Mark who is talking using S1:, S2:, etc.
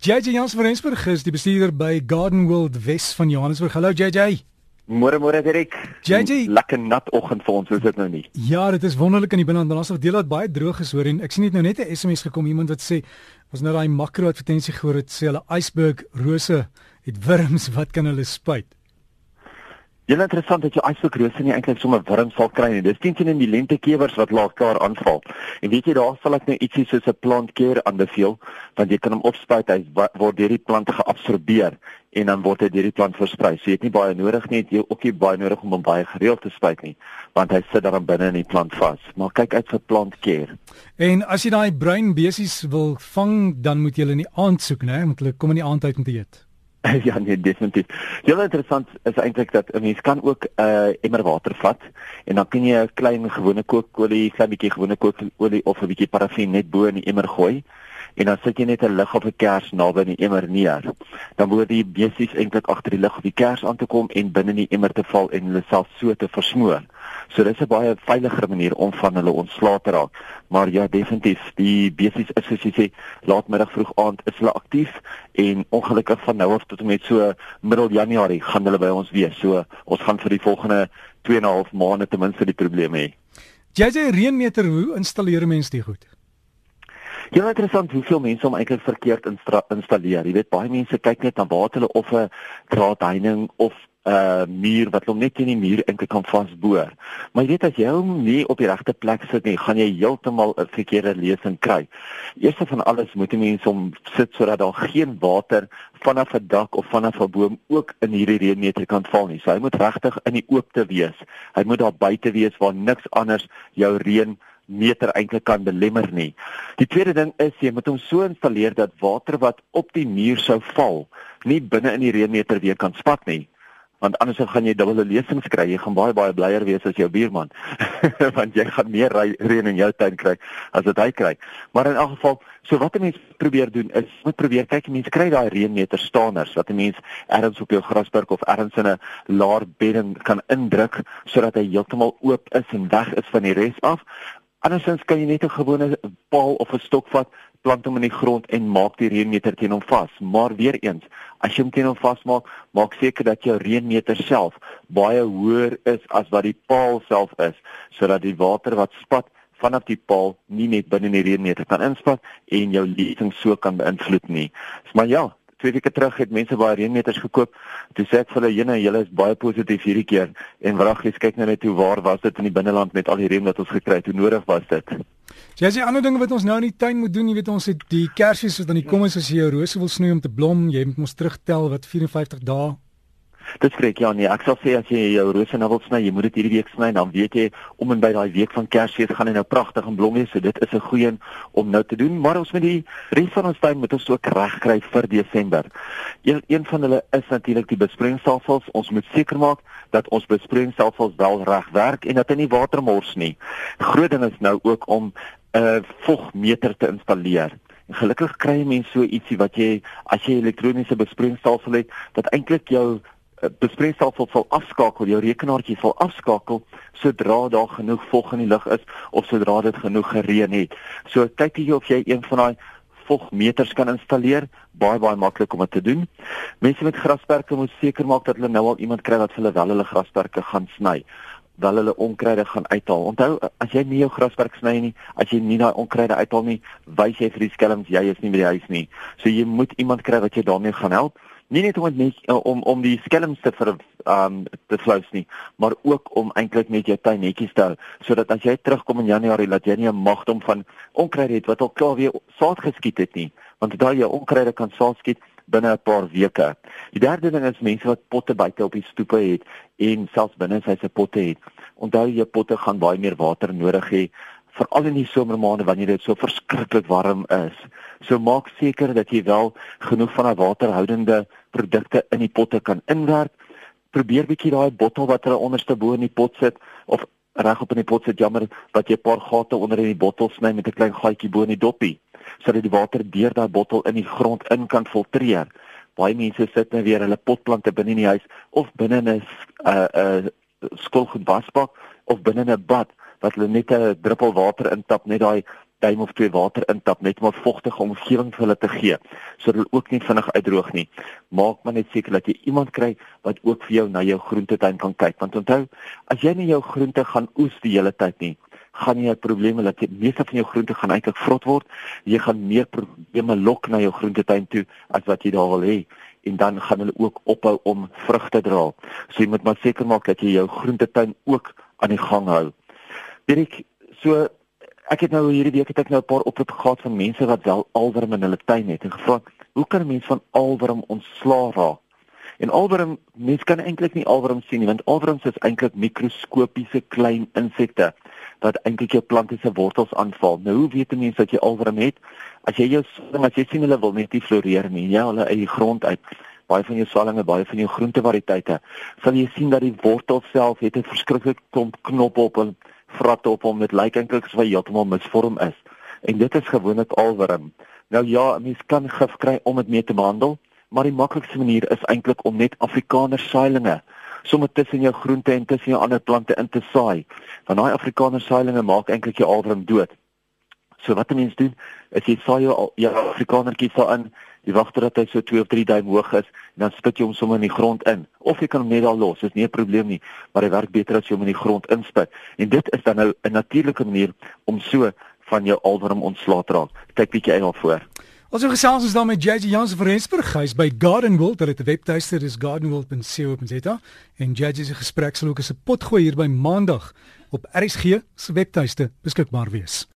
S1: JJ Jans van Rensburg is die bestuurder by Garden World Wes van Johannesburg. Hallo JJ.
S2: Môre môre Derek.
S1: JJ,
S2: lekker nat oggend vir ons, is dit nou nie?
S1: Ja, dit is wonderlik in die binneland, ons het deel wat baie droog is hoor en ek sien net nou net 'n SMS gekom iemand wat sê ons nou daai makro advertensie gehoor het sê hulle iceberg rose het wurms, wat kan hulle spuit?
S2: Is interessant dat jou ysbekrose nie eintlik sommer wurms sal kry nie. Dis teen teen in die lentekewers wat laakaar aanval. En weet jy daar sal ek nou ietsie soos 'n plantkeer aanbeveel want jy kan hom opspuit hy word deur die plante geabsorbeer en dan word hy deur die plant versprei. So jy het nie baie nodig nie, jy ook nie baie nodig om hom baie gereeld te spuit nie want hy sit daar binne in die plant vas. Maar kyk uit vir plantkeer.
S1: En as jy daai bruin besies wil vang, dan moet jy hulle in die aand soek, né? Want hulle kom in die aand uit om te eet.
S2: ja nee definitief. Heel interessant is eintlik dat 'n mens kan ook 'n uh, emmer water vat en dan kan jy 'n klein gewone kookolie, klein bietjie gewone kookolie of 'n bietjie parafin net bo in die emmer gooi en dan sit jy net 'n lig of 'n kers naby in die emmer neer. Dan word die besies eintlik agter die lig of die kers aan te kom en binne in die emmer te val en hulle self so te versmoor. So dis 'n baie veiliger manier om van hulle ontslae te raak. Maar ja, definitief, die besies is soos jy sê, laatmiddag vroeg aand is hulle aktief en ongelukkig van nou af tot en met so middel Januarie gaan hulle by ons wees. So ons gaan vir die volgende 2 en 'n half maande ten minste die probleme hê.
S1: Jy sê reënmeter, hoe installeer mense dit goed?
S2: Ja, interessant hoeveel mense hom eintlik verkeerd installeer. Jy weet baie mense kyk net na waar hulle of 'n draadheining of uh, muur wat hom net in die muur eintlik kan vasboor. Maar jy weet as jy hom nie op die regte plek sit nie, gaan jy heeltemal 'n verkeerde lesing kry. Eerste van alles moet jy mens hom sit sodat daar geen water vanaf 'n dak of vanaf 'n boom ook in hierdie reënmeter kan val nie. So hy moet regtig in die oopte wees. Hy moet daar buite wees waar niks anders jou reën meter eintlik kan belemmer nie. Die tweede ding is jy moet hom so installeer dat water wat op die muur sou val, nie binne in die reënmeter weer kan spat nie want anders gaan jy dubbele lesings kry. Jy gaan baie baie blyer wees as jou buurman. want jy gaan meer reën in jou tuin kry as wat hy kry. Maar in elk geval, so wat 'n mens probeer doen is moet probeer kyk mense kry daai reënmeter staaners wat 'n mens ergens op jou grasperk of ergens in 'n laer bedding kan indruk sodat hy heeltemal oop is en weg is van die res af. Andersins kan jy net 'n gewone paal of 'n stok vat plant hom in die grond en maak die reënmeter teen hom vas. Maar weer eens, as jy hom teen hom vasmaak, maak seker dat jou reënmeter self baie hoër is as wat die paal self is, sodat die water wat spat vanaf die paal nie net binne in die reënmeter kan inspat en jou lesing so kan beïnvloed nie. Maar ja, twee weke terug het mense baie reënmeters gekoop. Toe sê ek vir hulle, "Jene, julle is baie positief hierdie keer." En wraggies kyk nou net hoe waar was dit in die binneland met al die reën wat ons gekry het. Hoe nodig was dit?
S1: Jy sê ander dinge wat ons nou in die tuin moet doen, jy weet ons het die kersfees wat aan die kom is as jy jou rose wil snoei om te blom, jy moet mos terugtel wat 54 dae
S2: Dit spreek ja nee, ek sal sê as jy jou rose nou wil sny, jy moet dit hierdie week sny, dan weet jy om en by daai week van Kersfees gaan hy nou pragtig en blom wees. So dit is 'n goeie een om nou te doen, maar ons met die res van ons tyd moet ons ook reg kry vir Desember. Een een van hulle is natuurlik die besproeiingsstelsels. Ons moet seker maak dat ons besproeiingsstelsels wel reg werk en dat hy nie water mors nie. Groot ding is nou ook om 'n uh, vogmeter te installeer. Gelukkig kry mense so ietsie wat jy as jy elektroniese besproeiingsstelsel het, dat eintlik jou bespreekstelsel sal afskakel, jou rekenaartjie sal afskakel sodra daar genoeg vog in die lug is of sodra dit genoeg gereën het. So kyk jy of jy een van daai vogmeters kan installeer, baie baie maklik om dit te doen. Mense met grasperke moet seker maak dat hulle nou al iemand kry wat vir hulle wel hulle grasperke gaan sny wel hulle onkruide gaan uithaal. Onthou, as jy nie jou grasperk sny nie, as jy nie daai onkruide uithaal nie, wys jy vir die skelms jy is nie by die huis nie. So jy moet iemand kry wat jou daarmee gaan help nie net om net uh, om om die skelms te vir um te flous nie, maar ook om eintlik net jou tuin netjies te hou sodat as jy terugkom in Januarie dat jy nie 'n magdom van onkruid het wat al klaar weer saad geskiet het nie, want daai jou onkruide kan saad skiet binne 'n paar weke. Die derde ding is mense wat potte buite op die stoepe het en selfs binne sy se potte het. Onthou jy potte gaan baie meer water nodig hê veral in die somermaande wanneer dit so verskriklik warm is. So maak seker dat jy wel genoeg van daai waterhoudende produkte in die potte kan inwerk. Probeer bietjie daai bottel wat hulle onderste bo in die pot sit of reg op in die pot sit, jammer, dat jy 'n paar gate onder in die bottel sny met 'n klein gaatjie bo in die doppie sodat die water deur daai bottel in die grond in kan filtreer. Baie mense sit nou weer hulle potplante binne in die huis of binne 'n 'n uh, 'n uh, skoolgoed wasbak of binne 'n bad wat hulle net 'n druppel water intap net daai duim of twee water intap net om 'n vogtige omgewing vir hulle te gee sodat hulle ook nie vinnig uitdroog nie. Maak maar net seker dat jy iemand kry wat ook vir jou na jou groentetuin kan kyk want onthou as jy nie jou groente gaan oes die hele tyd nie gaan jy 'n probleem hê dat die meeste van jou groente gaan eintlik vrot word. Jy gaan meer probleme lok na jou groentetuin toe as wat jy daar wil hê en dan gaan hulle ook ophou om vrugte dra. So jy moet maar seker maak dat jy jou groentetuin ook aan die gang hou. Dirk, so ek het nou hierdie week het ek nou 'n paar oproepe gehad van mense wat wel alwerm in hulle tuin het en gevra, "Hoe kan 'n mens van alwerm ontslaa raak?" En alwerm, mens kan eintlik nie alwerm sien nie, want alwerms is eintlik mikroskopiese klein insekte wat eintlik jou plante se wortels aanval. Nou hoe weet 'n mens dat jy alwerm het? As jy jou as jy sien hulle wil net nie floreer nie, ja, hulle uit die grond uit baie van jou swallinge, baie van jou groentevariëteite, sal jy sien dat die wortel self het 'n verskriklik klomp knoppe op en vratte op hom. Dit lyk eintlik asof hy heeltemal misvorm is. En dit is gewoonlik alwerm. Nou ja, mens kan gif kry om dit mee te behandel, maar die maklikste manier is eintlik om net Afrikaner saailinge sommer tussen jou groente en tussen jou ander plante in te saai. Want daai Afrikaner saailinge maak eintlik jou alwerm dood. So wat 'n mens doen, is jy saai jou jou Afrikanertjies daarin Jy wag totdat hy so 2 of 3 duim hoog is en dan spit jy hom sommer in die grond in. Of jy kan hom net daar los, dis nie 'n probleem nie, maar hy werk beter as jy hom in die grond inspit. En dit is dan nou 'n natuurlike manier om so van jou alwerm ontslae te raak. Kyk bietjie uit daarvoor.
S1: Ons het gesels ons dan met JJ Jansen van Rensburg, hy's by Garden World, hulle het 'n webtuiste, dis gardenworld.co.za en JJ se gesprek sal ook as 'n potgooi hier by Maandag op RSG se webtuiste beskikbaar wees.